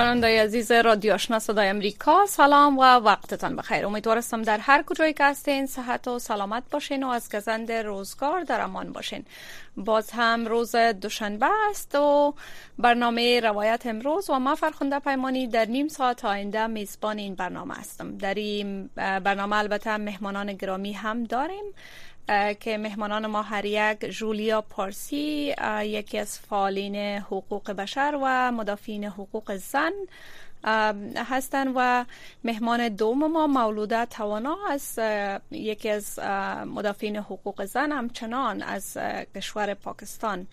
شنوندای عزیز رادیو آشنا صدای امریکا سلام و وقتتان بخیر. امیدوارستم در هر کجایی که هستین صحت و سلامت باشین و از گزند روزگار در امان باشین. باز هم روز دوشنبه است و برنامه روایت امروز و ما فرخنده پیمانی در نیم ساعت آینده میزبان این برنامه هستم. در این برنامه البته مهمانان گرامی هم داریم. که مهمانان ما هر یک جولیا پارسی یکی از فعالین حقوق بشر و مدافعین حقوق زن هستند و مهمان دوم ما مولوده توانا از یکی از مدافعین حقوق زن همچنان از کشور پاکستان.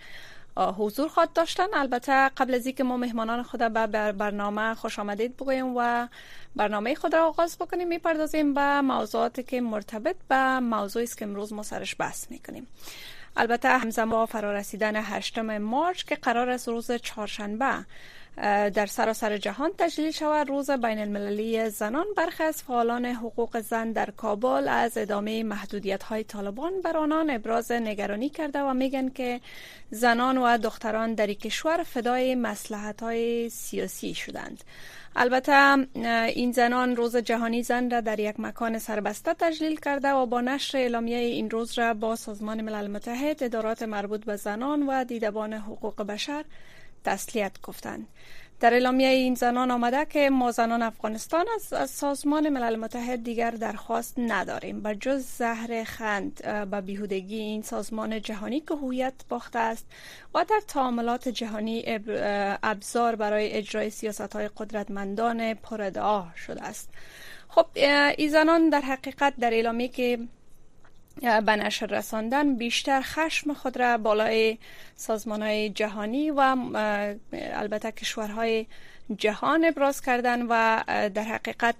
حضور خواهد داشتن. البته قبل از اینکه ما مهمانان خود به برنامه خوش آمدید بگوییم و برنامه خود را آغاز بکنیم می‌پردازیم به موضوعاتی که مرتبط به موضوعی است که امروز ما سرش بحث می‌کنیم. البته همزمان با فرارسیدن هشتم مارچ که قرار است روز چهارشنبه در سراسر جهان تجلیل شود روز بین المللی زنان برخی از فعالان حقوق زن در کابل از ادامه محدودیت های طالبان بر آنان ابراز نگرانی کرده و میگن که زنان و دختران در کشور فدای مسلحت های سیاسی شدند. البته این زنان روز جهانی زن را در یک مکان سربسته تجلیل کرده و با نشر اعلامیه این روز را با سازمان ملل متحد ادارات مربوط به زنان و دیدبان حقوق بشر تسلیت گفتند در اعلامیه این زنان آمده که ما زنان افغانستان از, سازمان ملل متحد دیگر درخواست نداریم. بر جز زهر خند به بیهودگی این سازمان جهانی که هویت باخته است و در تعاملات جهانی ابزار برای اجرای سیاست های قدرتمندان پردعا شده است. خب این زنان در حقیقت در اعلامیه که به نشر رساندن بیشتر خشم خود را بالای سازمان های جهانی و البته کشورهای جهان ابراز کردن و در حقیقت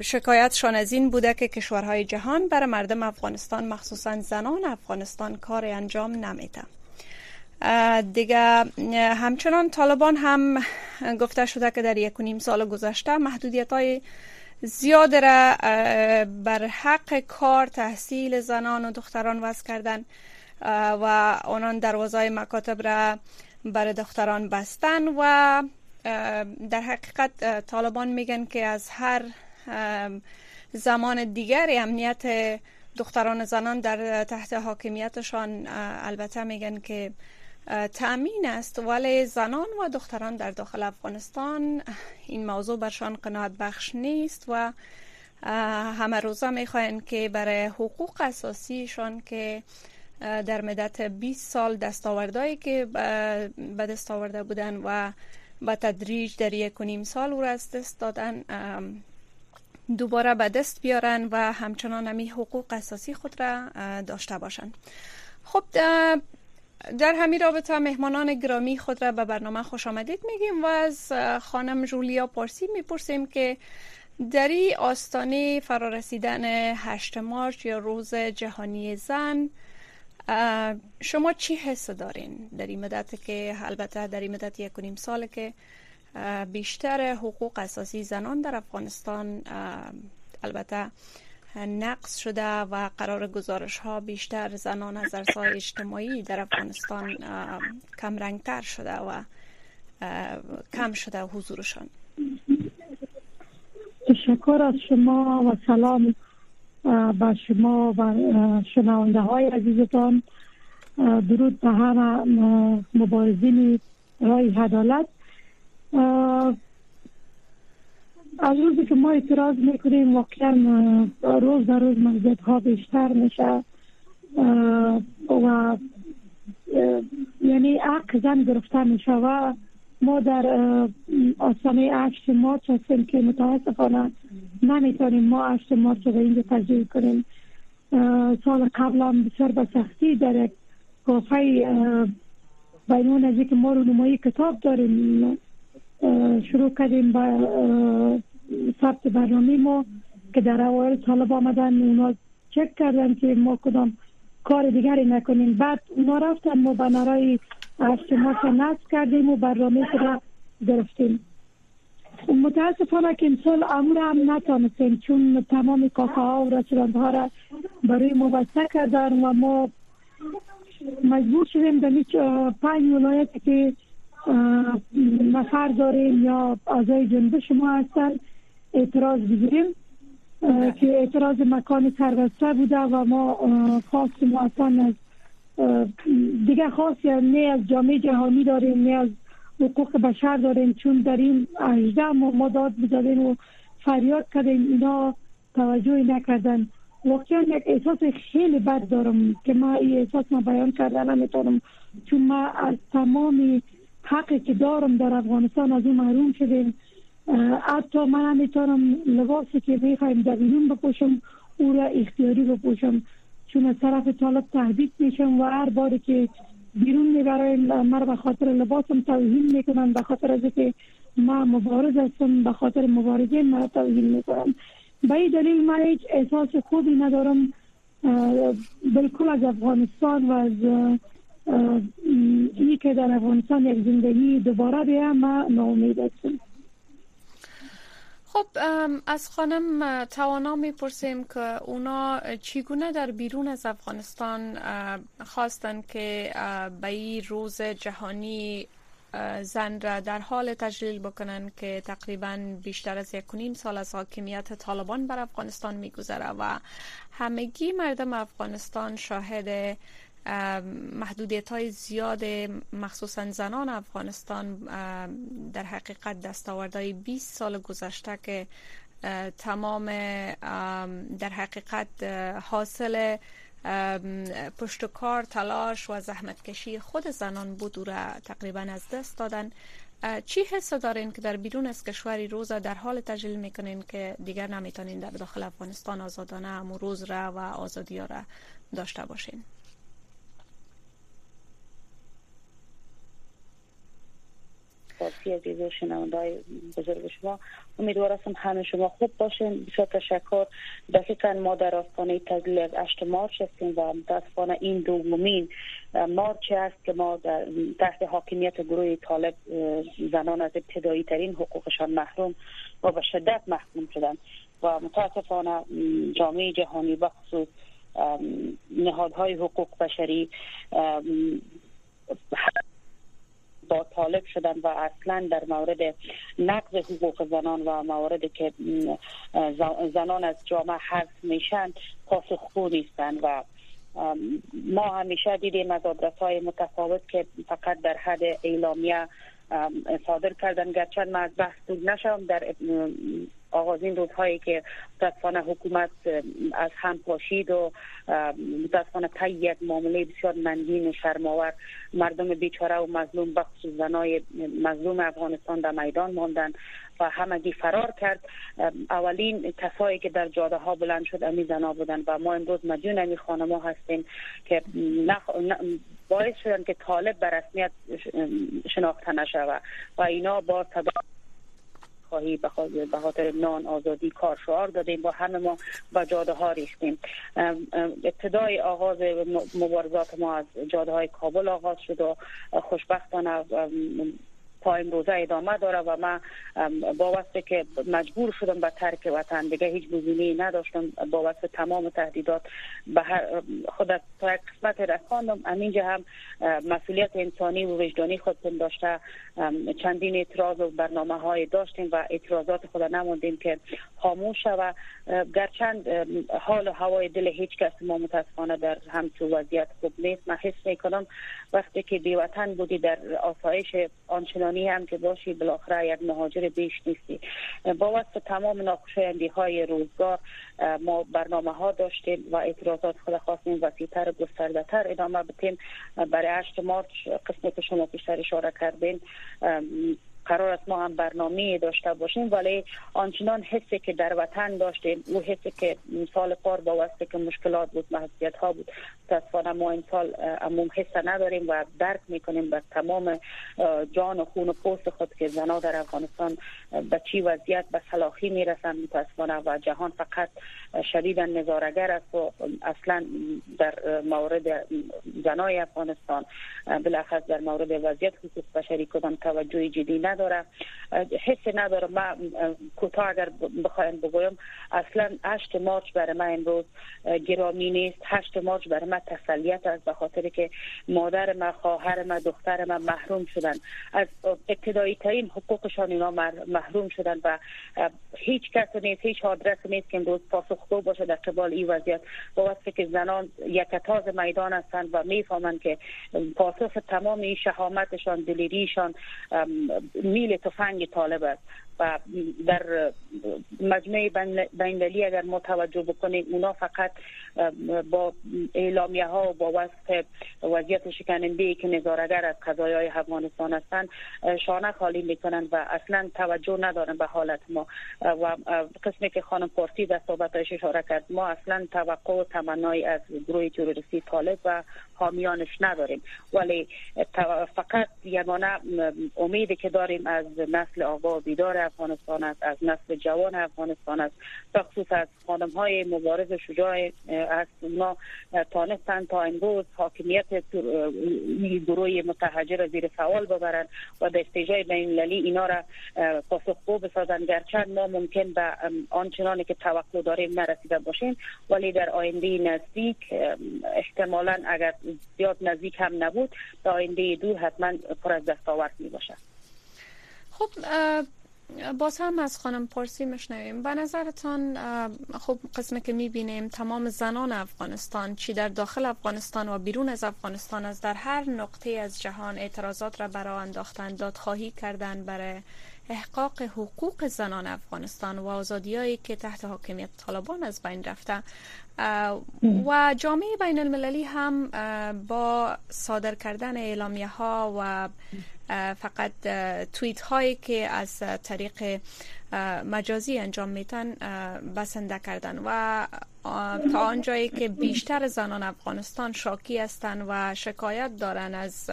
شکایتشان از این بوده که کشورهای جهان بر مردم افغانستان مخصوصا زنان افغانستان کار انجام نمیده. دیگه همچنان طالبان هم گفته شده که در یک و نیم سال گذشته محدودیت های زیاد را بر حق کار تحصیل زنان و دختران وضع کردن و آنان دروازه مکاتب را بر دختران بستن و در حقیقت طالبان میگن که از هر زمان دیگر امنیت دختران زنان در تحت حاکمیتشان البته میگن که تأمین است. ولی زنان و دختران در داخل افغانستان این موضوع برشان قناعت بخش نیست و همه روزه می‌خواهند که برای حقوق اساسیشان که در مدت 20 سال دستاوردهایی که به دست آورده بودن و به تدریج در یک و نیم سال او را از دست دادن دوباره به دست بیارن و همچنان همی حقوق اساسی خود را داشته باشند. خب در همین رابطه مهمانان گرامی خود را به برنامه خوش آمدید میگیم و از خانم جولیا پارسی می‌پرسیم که در این آستانه فرارسیدن هشت مارچ یا روز جهانی زن شما چی حس دارین؟ در این مدت که البته در این مدت یک و نیم سال که بیشتر حقوق اساسی زنان در افغانستان البته نقص شده و قرار گزارش ها بیشتر زنان از ارزهای اجتماعی در افغانستان کم رنگتر شده و کم شده حضورشان. تشکر از شما و سلام به شما و شنونده های عزیزتان. درود به همه مبارزین رای عدالت. از روزی که ما اعتراض می‌کنیم واقعا روز در روز مزید ها بیشتر میشه. و یعنی حق زن گرفته میشه و ما در آسانه هشت مارچ هستیم که متاسفانه نمی‌تونیم ما هشت مارچ رو اینجا تجلیل کنیم. سال قبل هم بسیار به سختی در یک کافه بینون از که ما رو نمایی کتاب داریم. شروع کردیم با ثبت برنامه ما که در اوایل طالب آمدن اونا چک کردن که ما کدام کار دیگری نکنیم. بعد ما رفتم ما بنرای اجتماع نصب کردیم و برنامه را گرفتیم. متاسفانه که امسال امور هم نتانستیم چون تمام کافه ها و رستوران ها را برای ما بسته کردن و ما مجبور شدیم در پنج ولایتی که نفر داریم یا اعضای جنبش ما هستن اعتراض بگیریم. که اعتراض مکان سربسته بوده و ما خواستیم اصلا از دیگه خاصی نه از جامعه جهانی داریم نه از حقوق بشر داریم چون در این اجده ما, ما داد بزدیم و فریاد کردیم اینا توجهی نکردن. واقعا یک احساس خیلی بد دارم که ما این احساس ما بیان کردن نمی‌تونم. چون ما از تمام حقی که دارم در افغانستان از اون محروم شدیم. حتی من نمی‌تونم لباسی که می‌خوایم در بیرون بپوشم او را اختیاری بپوشم. چون از طرف طالب تهدید میشم و هر باری که بیرون میبرایم مرا به خاطر لباسم توهین می‌کنن به خاطر از که ما مبارز هستم به خاطر مبارزه ما توهین می‌کنم. به این دلیل من هیچ احساس خوبی ندارم بالکل از افغانستان و از این که در افغانستان یک زندگی دوباره بیا ما ناامید هستم خب از خانم توانا می‌پرسیم که اونا چگونه در بیرون از افغانستان خواستن که به این روز جهانی زن را در حال تجلیل بکنن که تقریبا بیشتر از یک نیم سال از حاکمیت طالبان بر افغانستان میگذره و همگی مردم افغانستان شاهد محدودیت های زیاد مخصوصا زنان افغانستان در حقیقت دستاوردهای 20 سال گذشته که تمام در حقیقت حاصل پشتکار تلاش و زحمت کشی خود زنان بود او را تقریبا از دست دادن. چی حس دارین که در بیرون از کشوری روز در حال تجلیل می‌کنین که دیگر نمی‌تونین در داخل افغانستان آزادانه امو روز را و آزادی را داشته باشین؟ فارسی عزیز و شنونده بزرگ شما. امیدوار هستم همه شما خوب باشین. بسیار تشکر. دقیقا ما در آستانه تجلیل از 8 مارچ هستیم و متاسفانه این دومین مارچ است که ما در تحت حاکمیت گروه طالب زنان از ابتدایی ترین حقوقشان محروم و به شدت محکوم شدن و متاسفانه جامعه جهانی بخصوص نهادهای حقوق بشری با طالب شدن و اصلا در مورد نقض حقوق زنان و مواردی که زنان از جامعه حذف میشن پاسخگو نیستند و ما همیشه دیدیم از آدرس های متفاوت که فقط در حد اعلامیه صادر کردن. گرچه من از بحث دور نشم. در آغازین روزهایی که متاسفانه حکومت از هم پاشید و متاسفانه طی یک معامله بسیار منگین و شرماور مردم بیچاره و مظلوم بخصوص زنای مظلوم افغانستان در میدان ماندن و همگی فرار کرد. اولین کسایی که در جاده ها بلند شد امی زنا بودن و ما امروز مدیون امی خانما هستیم که باعث شدن که طالب به رسمیت شناخته نشود و اینا با خواهی به خاطر نان آزادی کار شعار دادیم با همه ما به جاده ها ریختیم ابتدای آغاز مبارزات ما از جاده های کابل آغاز شد و خوشبختانه تا امروزه ادامه داره و من با واسه که مجبور شدم به ترک وطن دیگه هیچ گزینه‌ای نداشتم با واسه تمام تهدیدات به هر خود تا یک قسمت رساندم همینجا هم مسئولیت انسانی و وجدانی خود داشته. چندین اعتراض و برنامه های داشتیم و اعتراضات خود نموندیم که خاموش و گرچند حال و هوای دل هیچ کس ما متاسفانه در همچون وضعیت خوب نیست. من حس می‌کنم وقتی که بی وطن بودی در آسایش آنچنانی هم که باشی بالاخره یک مهاجر بیش نیستی. با واسه تمام ناخوشایندی های روزگار ما برنامه ها داشتیم و اعتراضات خود خواستیم وسیعتر گسترده تر ادامه بتیم برای 8 مارچ قسمت شما پیشتر اشاره کردین قرار است ما هم برنامه داشته باشیم ولی آنچنان حسی که در وطن داشتیم او حسی که سال قار با واسطه که مشکلات بود محدودیت ها بود متاسفانه ما این سال عموم حس نداریم و درک می‌کنیم به تمام جان و خون و پوست خود که زنا در افغانستان به چی وضعیت به صلاحی می‌رسند متاسفانه و جهان فقط شدیدا نظارگر است و اصلا در مورد زنای افغانستان بالاخص در مورد وضعیت حقوق بشری کدام توجه جدی نداره حس نداره ما کوتاه اگر بخوایم بگویم اصلا 8 مارچ برای من امروز گرامی نیست. 8 مارچ برای من تسلیت است به خاطر که مادر ما خواهر ما دختر ما محروم شدن. از ابتدایی ترین حقوقشان اینا محروم شدن و هیچ کس نیست هیچ آدرس نیست که امروز پاسخگو باشه در قبال این وضعیت. با وقتی که زنان یکتاز میدان هستند و می‌فهمند که پاسخ تمام این شهامتشان دلیریشان میل تفنگ طالب است. در مجمع بینلی اگر ما توجه بکنیم اونا فقط با اعلامیه ها و با وصف وضعیت شکننده که نظارگر از قضایای های افغانستان هستند شانه خالی می‌کنن و اصلا توجه ندارن به حالت ما. و قسمی که خانم پارسی در صحبتش اشاره کرد ما اصلا توقع و تمنای از گروه تروریستی طالب و حامیانش نداریم. ولی فقط یگانه امیدی که داریم از نسل آقا بیدار افغانستان است از نسل جوان افغانستان است. از خانم های مبارز شجاع از اونا تانستن تا امروز حاکمیت گروه متحجر زیر سوال ببرند و در استیجای بین اینا را پاسخگو بسازن. گرچند ما ممکن به آنچنانی که توقع داریم نرسیده باشیم ولی در آینده نزدیک احتمالا اگر زیاد نزدیک هم نبود در آینده دور حتما پر از دستاورد می باشد خب باز هم از خانم پرسی مشنویم به نظرتان خب قسمه که می‌بینیم تمام زنان افغانستان چی در داخل افغانستان و بیرون از افغانستان از در هر نقطه از جهان اعتراضات را برای انداختن دادخواهی کردن برای احقاق حقوق زنان افغانستان و آزادیایی که تحت حاکمیت طالبان از بین رفته و جامعه بین المللی هم با صادر کردن اعلامیه ها و فقط توییت هایی که از طریق مجازی انجام میتن بسنده کردن. و تا آنجایی که بیشتر زنان افغانستان شاکی هستند و شکایت دارن از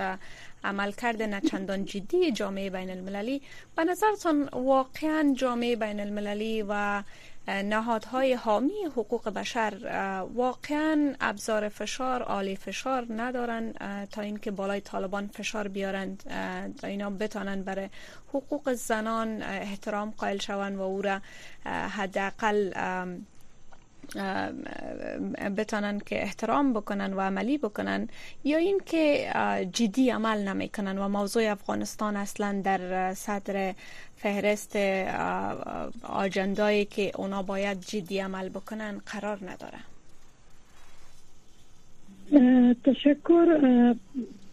عملکرد نچندان جدی جامعه بین المللی به نظرتان واقعا جامعه بین المللی و نهادهای حامی حقوق بشر واقعا ابزار فشار عالی فشار ندارن تا اینکه بالای طالبان فشار بیارند تا اینا بتانند برای حقوق زنان احترام قائل شوند و او را حداقل بتانن که احترام بکنن و عملی بکنن یا اینکه جدی عمل نمی‌کنن و موضوع افغانستان اصلا در صدر فهرست آجندایی که اونا باید جدی عمل بکنن قرار نداره. تشکر.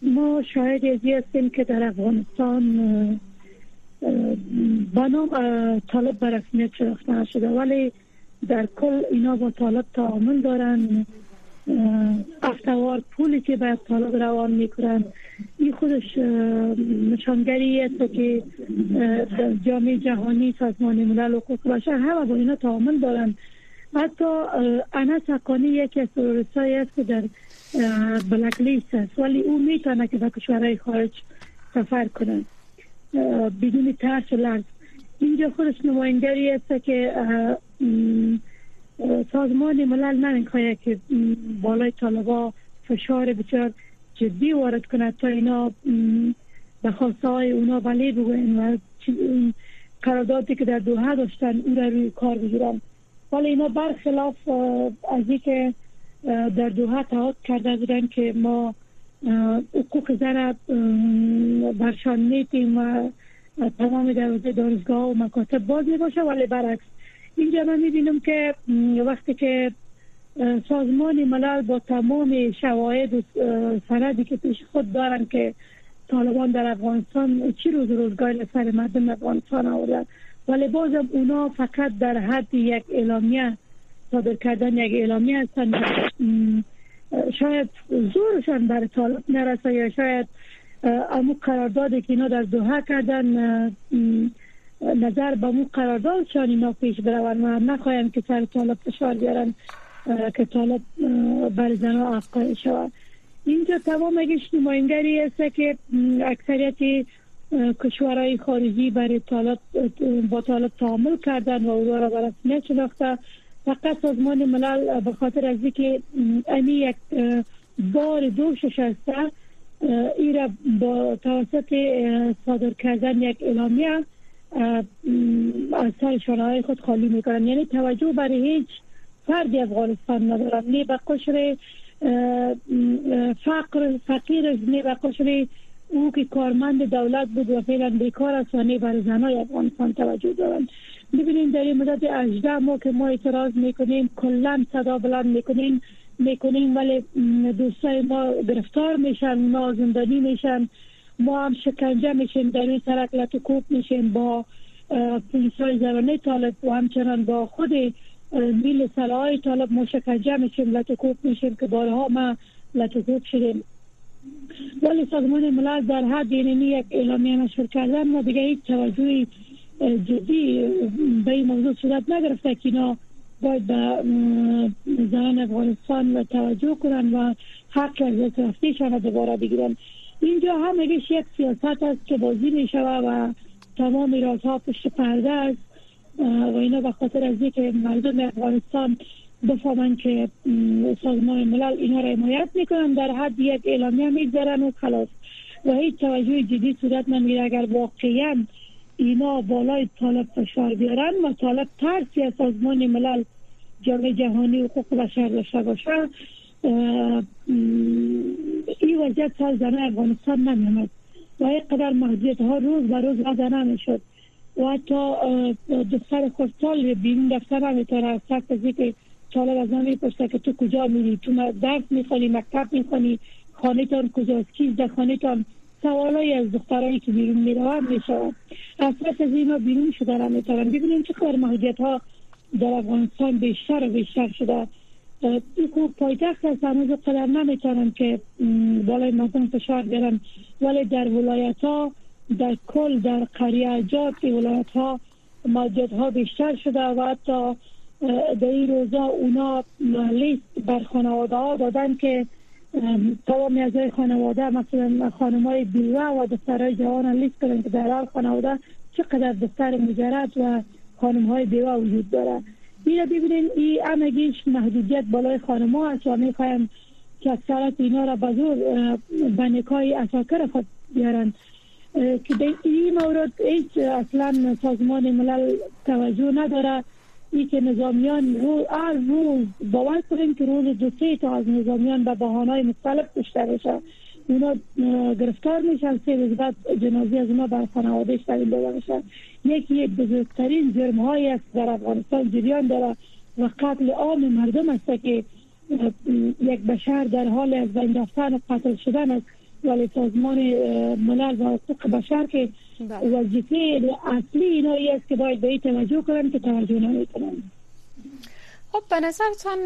ما شاید ازی هستیم که در افغانستان بنام طالب برسمیت شده ولی در کل اینا با طالب تعامل دارن. افتوار پولی که باید طالب روان می‌کنن. این خودش نشانگری است که جامعه جهانی سازمان ملل حقوق بشر همه با اینا تعامل دارن. حتی انس حقانی یکی از تروریست است که در بلک لیست است. ولی او می‌تونه که به کشورهای خارج سفر کنه. بدون ترس و لرز اینجا خودش نمایندگی است که سازمان ملل نمی‌خواهد که بالای طالبا فشار بسیار جدی وارد کند تا اینا به خواسته های اونا بله بگوین و قراردادی که در دوحه داشتن او را روی کار بگیرن ولی اینا برخلاف از که در دوحه تعهد کرده بودن که ما حقوق زن برشان میتیم و تمام دروازه دارزگاه و مکاتب باز می باشه ولی برعکس اینجا من می‌بینم که وقتی که سازمان ملل با تمام شواهد و سندی که پیش خود دارن که طالبان در افغانستان چی روز روزگار سر مردم افغانستان آوردن. ولی بازم اونا فقط در حد یک اعلامیه صادر کردن یک اعلامیه هستن. شاید زورشان بر طالب نرسه یا شاید امو قراردادی که اینا در دوحه کردن نظر به مو قرارداد شان اینا پیش بروند و نخواهیم که سر طالب فشار بیارن که طالب بر زنها افقای شود. اینجا تمام اگه نماینگری است که اکثریت کشورهای خارجی برای طالب با طالب تعامل کردن و او را برای نشناخته فقط سازمان ملل به خاطر از اینکه امی یک بار دوشش هسته ای را با توسط صادر کردن یک اعلامیه از سر شانه خود خالی می‌کنن. یعنی توجه برای هیچ فردی افغانستان ندارن نه به قشر فقر فقیر نه به قشر او که کارمند دولت بود و فعلا بیکار است و نه برای زنای افغانستان توجه دارن. ببینیم در این مدت 18 ما که ما اعتراض می‌کنیم کلا صدا بلند می‌کنیم. می‌کنیم ولی دوستای ما گرفتار میشن ما زندانی میشن ما هم شکنجه میشیم در این سرک لطکوب میشیم با پلیس های زرانه طالب و همچنان با خود میل سلاح طالب ما شکنجه میشیم لطکوب میشیم که بارها ما لطکوب شدیم. ولی سازمان ملل در حد یعنی یک اعلامیه مشهور کردن ما دیگه هیچ توجهی جدی به این موضوع صورت نگرفته که اینا باید به زنان افغانستان توجه کنن و حق از رفتیشان دوباره بگیرن. اینجا هم اگه یک سیاست است که بازی می و تمام رازها پشت پرده است. و اینا به خاطر از که مردم افغانستان بفهمن که سازمان ملل اینا را حمایت می‌کنن در حد یک اعلامیه می‌گذارن و خلاص. و هیچ توجه جدی صورت نمی‌گیره. اگر واقعا اینا بالای طالب فشار بیارن و طالب ترسی از سازمان ملل جامعه جهانی حقوق بشر داشته باشه. این وضعیت سال زنه افغانستان نمیمد و قدر محضیت ها روز به روز وضع نمی‌شد و حتی دختر خورسال بیرون دفتر نمی‌تونه از سخت که طالب از نمی پشته که تو کجا میری؟ تو درس می‌خوانی مکتب می‌خوانی خانه تان کجاست؟ کیز در خانه تان سوالایی از دخترایی که بیرون می‌روند می‌شود اصلا از اینا بیرون شده را می‌تونن ببینیم چه خبر محضیت ها در افغانستان بیشتر و بیشتر شده. این پایتخت هست هنوز قدر نمی‌تونن که بالای مردم فشار بیارن ولی در ولایت ها در کل در قریه جات ولایت ها ماجد ها بیشتر شده و حتی در این روزا اونا لیست بر خانواده ها دادن که تمام از خانواده مثلا خانم های بیوه و دخترهای جوان لیست کردن که در حال خانواده چقدر دختر مجرد و خانم های بیوه وجود داره. این ببینین این همگیش محدودیت بالای خانم ها هست و می‌خوایم که اکثرت اینا را بزرگ به نکای اساکر خود بیارن. که در این مورد هیچ اصلا سازمان ملل توجه نداره. ای که نظامیان رو هر روز باور کنیم که روز دو سه تا از نظامیان به بهانهای مختلف کشته بشه اونا گرفتار میشن سه روز بعد جنازی از اونا بر خانواده تحویل میشن یکی یک بزرگترین جرم هایی است در افغانستان جریان داره. و قتل عام مردم است که یک بشر در حال از بین رفتن و قتل شدن است. ولی سازمان ملل و حقوق بشر که. وظیفه اصلی اینا است که باید به این توجه کنن که توجه نمی‌کنن خب به نظرتان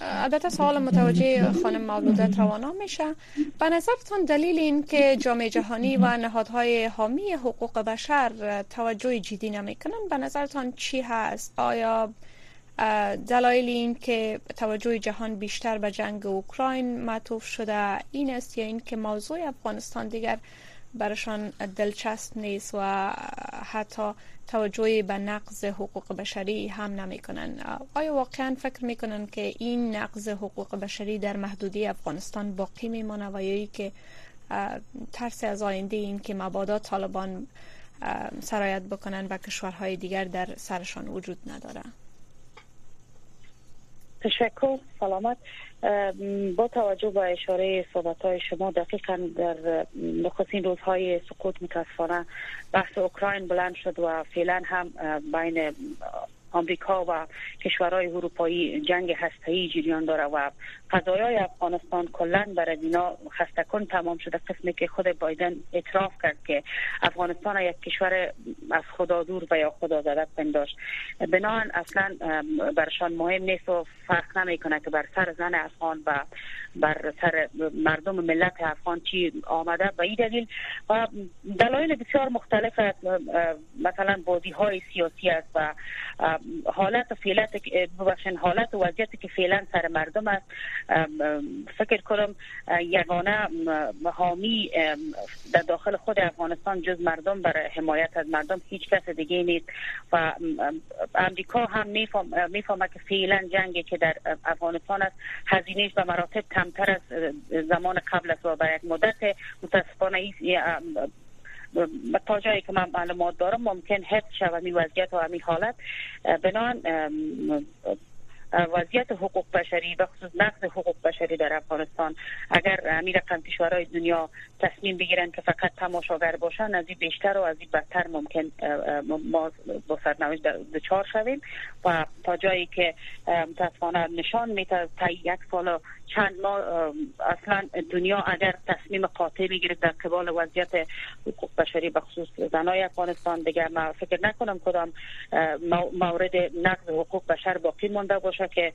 البته سوال متوجه خانم مولوده توانا میشه. به نظرتان دلیل این که جامعه جهانی و نهادهای حامی حقوق بشر توجه جدی نمی‌کنن به نظرتان چی هست؟ آیا دلایل این که توجه جهان بیشتر به جنگ اوکراین معطوف شده این است یا این که موضوع افغانستان دیگر برشان دلچسب نیست و حتی توجه به نقض حقوق بشری هم نمی کنن. آیا واقعا فکر می کنن که این نقض حقوق بشری در محدودی افغانستان باقی میمانه و که ترس از آینده این که مبادا طالبان سرایت بکنن و کشورهای دیگر در سرشان وجود نداره تشکر سلامت. با توجه به اشاره صحبت های شما دقیقا در نخستین روزهای سقوط متاسفانه بحث اوکراین بلند شد و فعلا هم بین آمریکا و کشورهای اروپایی جنگ هسته‌ای جریان داره و قضایای افغانستان کلا بر اینا خستکن تمام شده. قسمی که خود بایدن اعتراف کرد که افغانستان یک کشور از خدا دور و یا خدا زده پنداشت بنان اصلا برشان مهم نیست و فرق نمی‌کنه که بر سر زن افغان و بر سر مردم ملت افغان چی آمده. و این دلیل و دلایل بسیار مختلف مثلا بازی های سیاسی است و حالت فعلت ببخشن حالت و وضعیتی که فعلا سر مردم است. فکر کنم یگانه حامی در داخل خود افغانستان جز مردم برای حمایت از مردم هیچ کس دیگه نیست. و امریکا هم می‌فهمه که فعلا جنگی که در افغانستان است هزینهش به مراتب کمتر از زمان قبل است و برای مدت. متاسفانه تا جایی که من معلومات دارم ممکن حفظ شود می وضعیت و همی حالت. بنان وضعیت حقوق بشری و خصوص نقض حقوق بشری در افغانستان اگر امیر رقم کشورهای دنیا تصمیم بگیرن که فقط تماشاگر باشن از این بیشتر و از این بدتر ممکن ما با سرنوشت دچار شویم و تا جایی که متاسفانه نشان میده تا یک سال چند ماه اصلا دنیا اگر تصمیم قاطع بگیره در قبال وضعیت حقوق بشری به خصوص زنای افغانستان دیگر ما فکر نکنم کدام مورد نقض حقوق بشر باقی مانده باشه که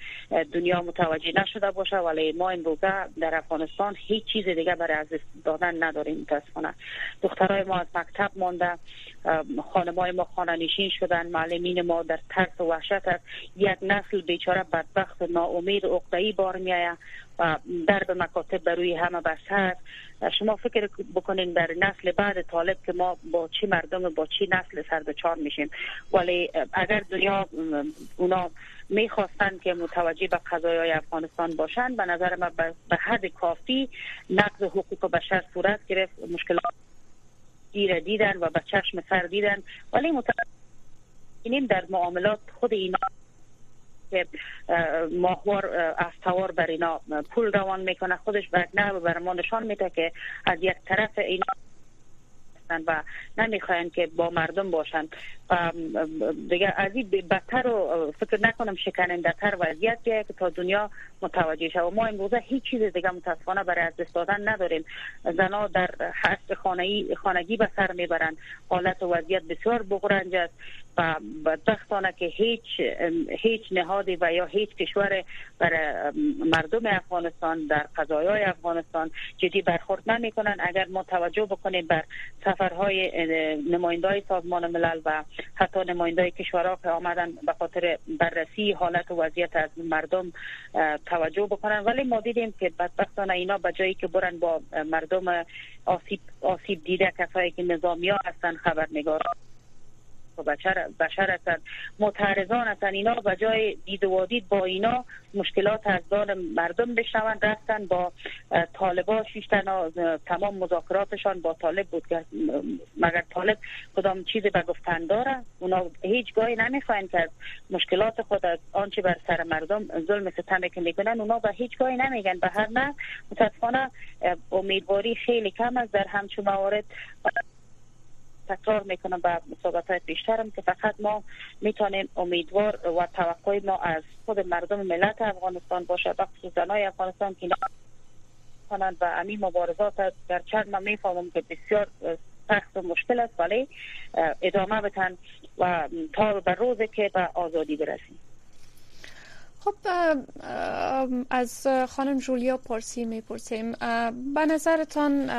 دنیا متوجه نشده باشه. ولی ما امروزه در افغانستان هیچ چیز دیگه برای از دادن نداریم متاسفانه دخترای ما از مکتب مانده خانمای ما خانه نشین شدن معلمین ما در ترس و وحشت است. یک نسل بیچاره بدبخت ناامید عقده‌ای بار میآید. و درب مکاتب بر روی همه بسته شما فکر بکنین در نسل بعد طالب که ما با چی مردم با چی نسل سر میشیم. ولی اگر دنیا اونا می‌خواستن که متوجه به قضایای افغانستان باشند به نظر من به حد کافی نقض حقوق بشر صورت گرفت. مشکلات گیر دیدن و به چشم سر دیدن. ولی متوجه در معاملات خود اینا که ماهوار استوار بر اینا پول روان می‌کنه. خودش برگ نه بر ما نشان میده که از یک طرف اینا و نمی‌خواین که با مردم باشن. دیگه از این بدتر و فکر نکنم شکننده تر وضعیت که تا دنیا متوجه شد و ما امروزه هیچ چیز دیگه متاسفانه برای از دست دادن نداریم. زنا در حس خانگی به سر می‌برند حالت و وضعیت بسیار بغرنج است. و بدبختانه که هیچ هیچ نهادی و یا هیچ کشور برای مردم افغانستان در قضایای افغانستان جدی برخورد نمی کنند اگر ما توجه بکنیم بر سفرهای نمایندای سازمان ملل و حتی نمایندای کشورها که آمدن به خاطر بررسی حالت و وضعیت از مردم توجه بکنن. ولی ما دیدیم که بدبختانه اینا به جایی که برن با مردم آسیب, آسیب دیده کسایی که نظامی ها هستن خبرنگاران بشر, بشر هستند معترضان هستند اینا به جای دید و دید با اینا مشکلات از دان مردم بشنوند رفتن با طالبا شیشتن تمام مذاکراتشان با طالب بود مگر طالب کدام چیزی به گفتن داره؟ اونا هیچ گاهی نمی‌خواین که مشکلات خود از آنچه بر سر مردم ظلم ستم که می‌کنن اونا به هیچ گاهی نمیگن. به هر نه متاسفانه امیدواری خیلی کم است در همچون موارد. تکرار می‌کنم به صحبت های پیشترم که فقط ما می‌تونیم امیدوار و توقع ما از خود مردم ملت افغانستان باشه. و خصوص زنای افغانستان که کنند و امی مبارزات در چند من می‌فهمم که بسیار سخت و مشکل است ولی ادامه بتن و تا به روزی که به آزادی برسیم. خب از خانم جولیا پارسی می‌پرسیم. به نظرتان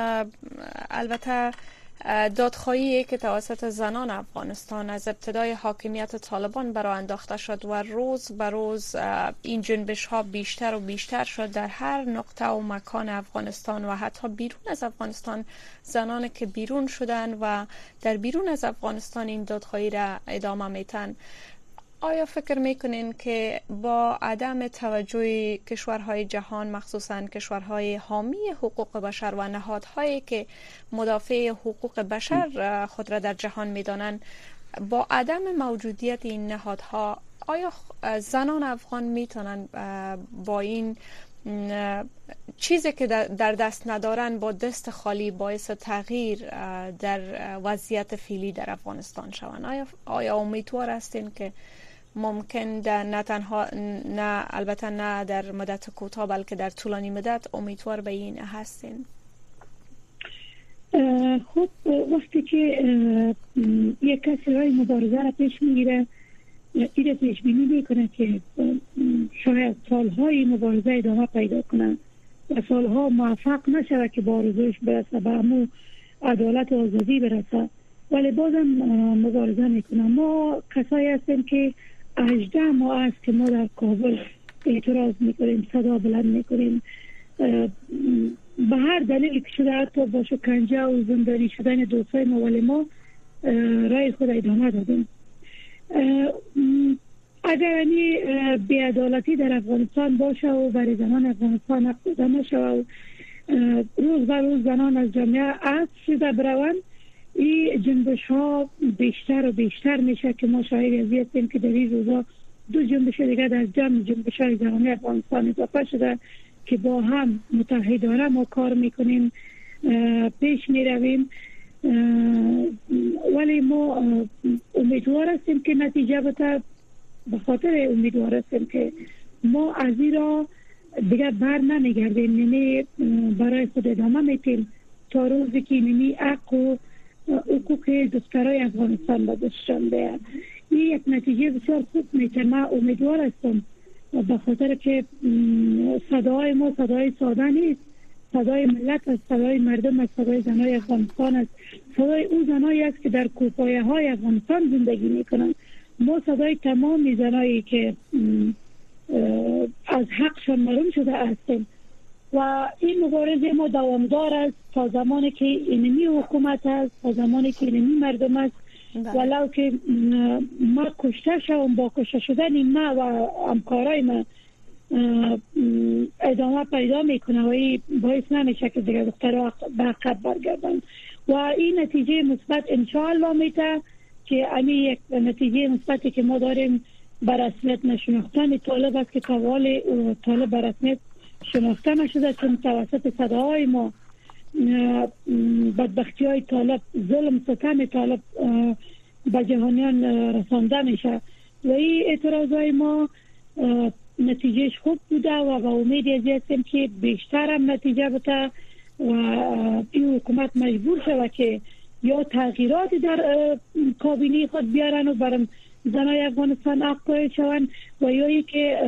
البته دادخواهی که توسط زنان افغانستان از ابتدای حاکمیت طالبان برای انداخته شد و روز به روز این جنبش ها بیشتر و بیشتر شد در هر نقطه و مکان افغانستان و حتی بیرون از افغانستان زنان که بیرون شدن و در بیرون از افغانستان این دادخواهی را ادامه میتن آیا فکر می‌کنین که با عدم توجه کشورهای جهان مخصوصا کشورهای حامی حقوق بشر و نهادهایی که مدافع حقوق بشر خود را در جهان می‌دانند با عدم موجودیت این نهادها آیا زنان افغان می‌تونن با این چیزی که در دست ندارن با دست خالی باعث تغییر در وضعیت فیلی در افغانستان شوند؟ آیا, آیا امیدوار هستین که ممکن در نه تنها نه البته نه در مدت کوتاه بلکه در طولانی مدت امیدوار به این هستین. خب وقتی که یک کسی رای مبارزه را پیش می‌گیره این پیش بینی می‌کنه که شاید سالهای مبارزه ادامه پیدا کنه و سالها موفق نشود که با برسه به امو عدالت آزادی برسه. ولی بازم مبارزه می‌کنه. ما کسایی هستیم که 18 ماه است که ما در کابل اعتراض می‌کنیم صدا بلند می‌کنیم. به هر دلیل که شده حتی با شکنجه و زندانی شدن دوستای ما ولی ما رای خود ادامه دادیم. اگر یعنی بیعدالتی در افغانستان باشه و برای زنان افغانستان افزوده نشه و روز به روز زنان از جامعه از شده بروند. این جنبش ها بیشتر و بیشتر میشه که ما شاید از که در این روزا دو جنبش دیگه در جمع جنبش های زنان افغانستان اضافه شده که با هم متحدانه ما کار می‌کنیم پیش می رویم ولی ما امیدوار هستیم که نتیجه بتا به خاطر امیدوار هستیم که ما از این را دیگه بر نمیگردیم. یعنی برای خود ادامه میتیم تا روزی که نمی حق و حقوق دخترای افغانستان به دستشان این یک نتیجه بسیار خوب می‌تونه من امیدوار هستم به خاطر که صدای ما صدای ساده نیست. صدای ملت است صدای مردم است صدای زنای افغانستان است. صدای اون زنایی است که در کوپایه های افغانستان زندگی می‌کنند. ما صدای تمام زنایی که از حقشان معلوم شده هستیم. و این مبارزه ما دوامدار است تا زمانی که اینمی حکومت است تا زمانی که اینمی مردم است بله. ولو که ما کشته شوم با کشته شدن ما و همکارای ما ادامه پیدا می‌کنه و این باعث نمیشه که دیگه دختر به عقب برگردن و این نتیجه مثبت انشاءالله میته که امی یک نتیجه مثبتی که ما داریم بر رسمیت نشناختن طالب است که توال طالب بر رسمیت شناخته نشده چون توسط صداهای ما بدبختی های طالب ظلم ستم طالب به جهانیان رسانده میشه. و این اعتراض های ما نتیجهش خوب بوده و با امید از هستیم که بیشتر هم نتیجه بوده و این حکومت مجبور شده که یا تغییراتی در کابینه خود بیارن و برم زنای افغانستان حق شوند و یا که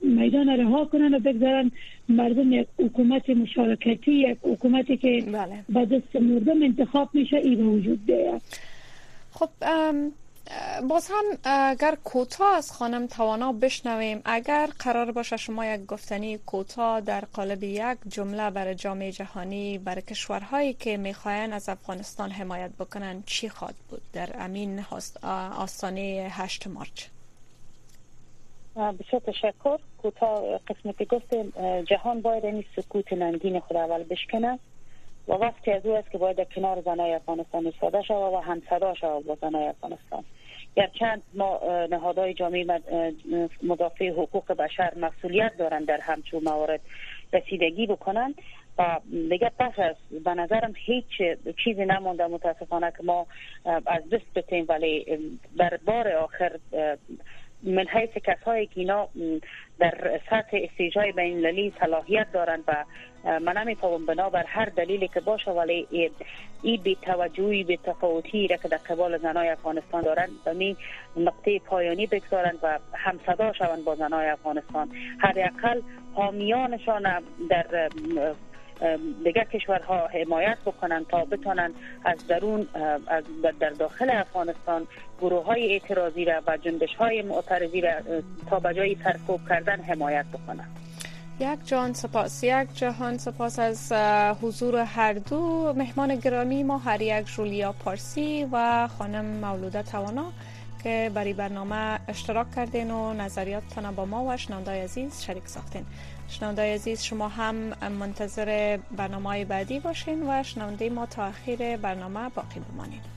میدان رها کنن و بگذارن مردم یک حکومت مشارکتی یک حکومتی که بله. به دست مردم انتخاب میشه ای وجود بیاید خب باز هم اگر کوتاه از خانم توانا بشنویم اگر قرار باشه شما یک گفتنی کوتاه در قالب یک جمله برای جامعه جهانی برای کشورهایی که می‌خواین از افغانستان حمایت بکنن چی خواد بود؟ در امین آستانه 8 مارچ. بسیار تشکر. کوتاه قسمتی گفتیم جهان باید این سکوت ننگین خود اول بشکنه و وقتی از او است که باید کنار زنای افغانستان ایستاده شود و هم صدا شود با زنای افغانستان گرچند ما نهادهای جامعه مدافع حقوق بشر مسئولیت دارند در همچون موارد رسیدگی بکنند و دیگه پس از به نظرم هیچ چیزی نمونده متاسفانه که ما از دست بتیم ولی در بار آخر من حیث کسایی که اینا در سطح استیجای بین المللی صلاحیت دارند و من نمی‌توانم بنابر هر دلیلی که باشه ولی ای بی توجهی بی تفاوتی را که در قبال زنای افغانستان دارند به می نقطه پایانی بگذارند و هم صدا شوند با زنای افغانستان. حداقل حامیانشان در دیگه کشورها حمایت بکنن تا بتونن از درون از در داخل افغانستان گروه های اعتراضی را و جنبش های معترضی را تا بجای سرکوب کردن حمایت بکنن. یک جان سپاس یک جهان سپاس از حضور هر دو. مهمان گرامی ما هر یک جولیا پارسی و خانم مولوده توانا که برای برنامه اشتراک کردین و نظریاتتان با ما و شنوندای عزیز شریک ساختین. شنوندای عزیز شما هم منتظر برنامه بعدی باشین و شنونده ما تا اخیر برنامه باقی بمانید.